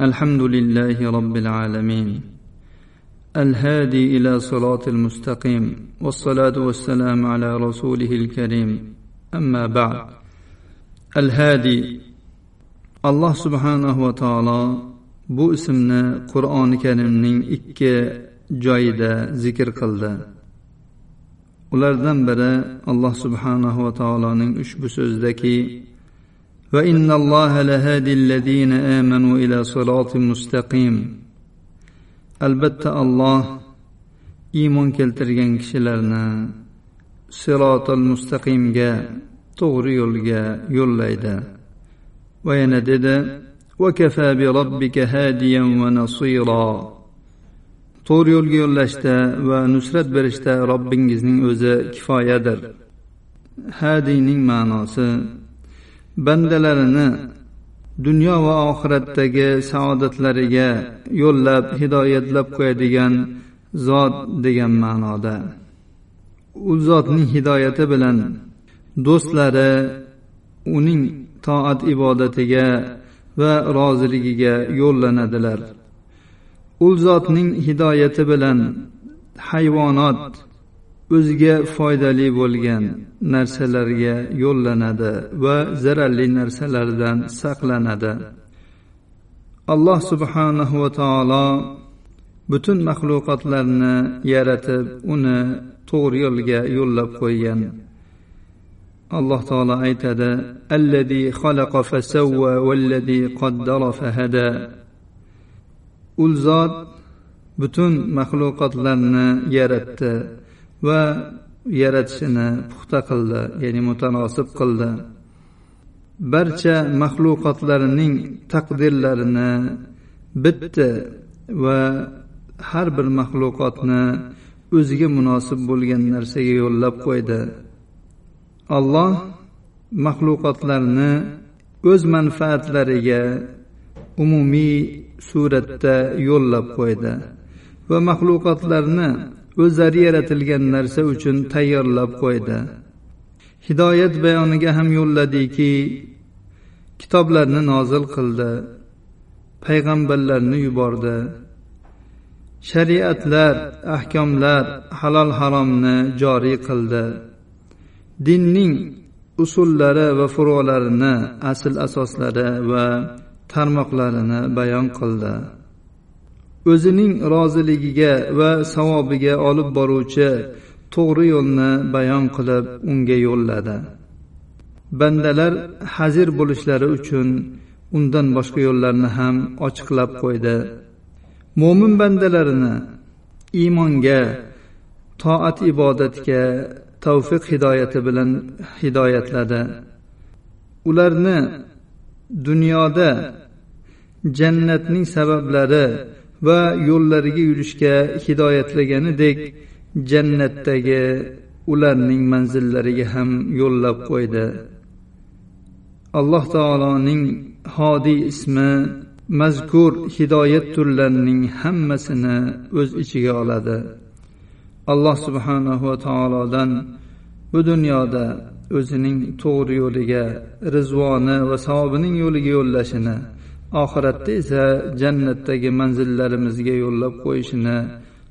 الحمد لله رب العالمين الهادي الى صراط المستقيم والصلاه والسلام على رسوله الكريم اما بعد الهادي الله سبحانه وتعالى bu ismni qur'oni karimning ikki joyida zikr qildi ulardan biri alloh subhanahu va taoloning ushbu so'zidaki وإن الله لهادي الذين آمنوا إلى صراط مستقيم albatta olloh iymon keltirgan kishilarni sirotil mustaqimga to'g'ri yo'lga yo'llaydi va yana dedi وكفى بربك هاديا ونصيرا to'g'ri yo'lga yo'llashda va nusrat berishda robbingizning o'zi kifoyadir hadiyning ma'nosi bandalarini dunyo va oxiratdagi saodatlariga yo'llab hidoyatlab qo'yadigan zot degan ma'noda. U zotning hidoyati bilan do'stlari uning toat ibodatiga va roziligiga yo'llanadilar. U zotning hidoyati bilan hayvonot o'ziga foydali bo'lgan narsalarga yo'llanadi va zararli narsalardan saqlanadi. Alloh subhanahu va taolo butun maxluqotlarni yaratib uni to'g'ri yo'lga yo'llab qo'ygan. Alloh taolo aytadi allazi xalaqa fasavva vallazi qaddara fahada. U zot butun maxluqotlarni yaratdi. Va yaratishini puxta qildi ya'ni mutanosib qildi. Barcha maxluqotlarining taqdirlarini bitdi va har bir maxluqotni o'ziga munosib bo'lgan narsaga yo'llab qo'ydi. Alloh maxluqotlarni o'z manfaatlariga umumiy suratda yo'llab qo'ydi va maxluqotlarni o'zlari yaratilgan narsa uchun tayyorlab qo'ydi. Hidoyat bayoniga ham yo'lladiki kitoblarni nozil qildi payg'ambarlarni yubordi. Shariatlar ahkomlar halol haromni joriy qildi. Dinning usullari va furuolarini asl asoslari va tarmoqlarini bayon qildi. O'zining roziligiga va savobiga olib boruvchi to'g'ri yo'lni bayon qilib unga yo'lladi. Bandalar hazir bo'lishlari uchun undan boshqa yo'llarni ham ochiqlab qo'ydi. Mo'min bandalarini iymonga toat ibodatga tavfiq hidoyati bilan hidoyatladi. Ularni dunyoda jannatning sabablari va yo'llariga yurishga hidoyatlaganidek jannatdagi ularning manzillariga ham yo'llab qo'ydi. Alloh taoloning hodiy ismi mazkur hidoyat turlarining hammasini o'z ichiga oladi. Alloh subhanahu va taolodan bu dunyoda o'zining to'g'ri yo'liga rizvoni va savobining yo'liga yo'llashini oxiratda esa jannatdagi manzillarimizga yo'llab qo'yishini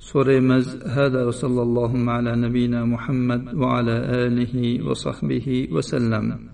so'raymiz. Hada va sallallohu ala nabiyina muhammad va ala alihi va sahbihi vasallam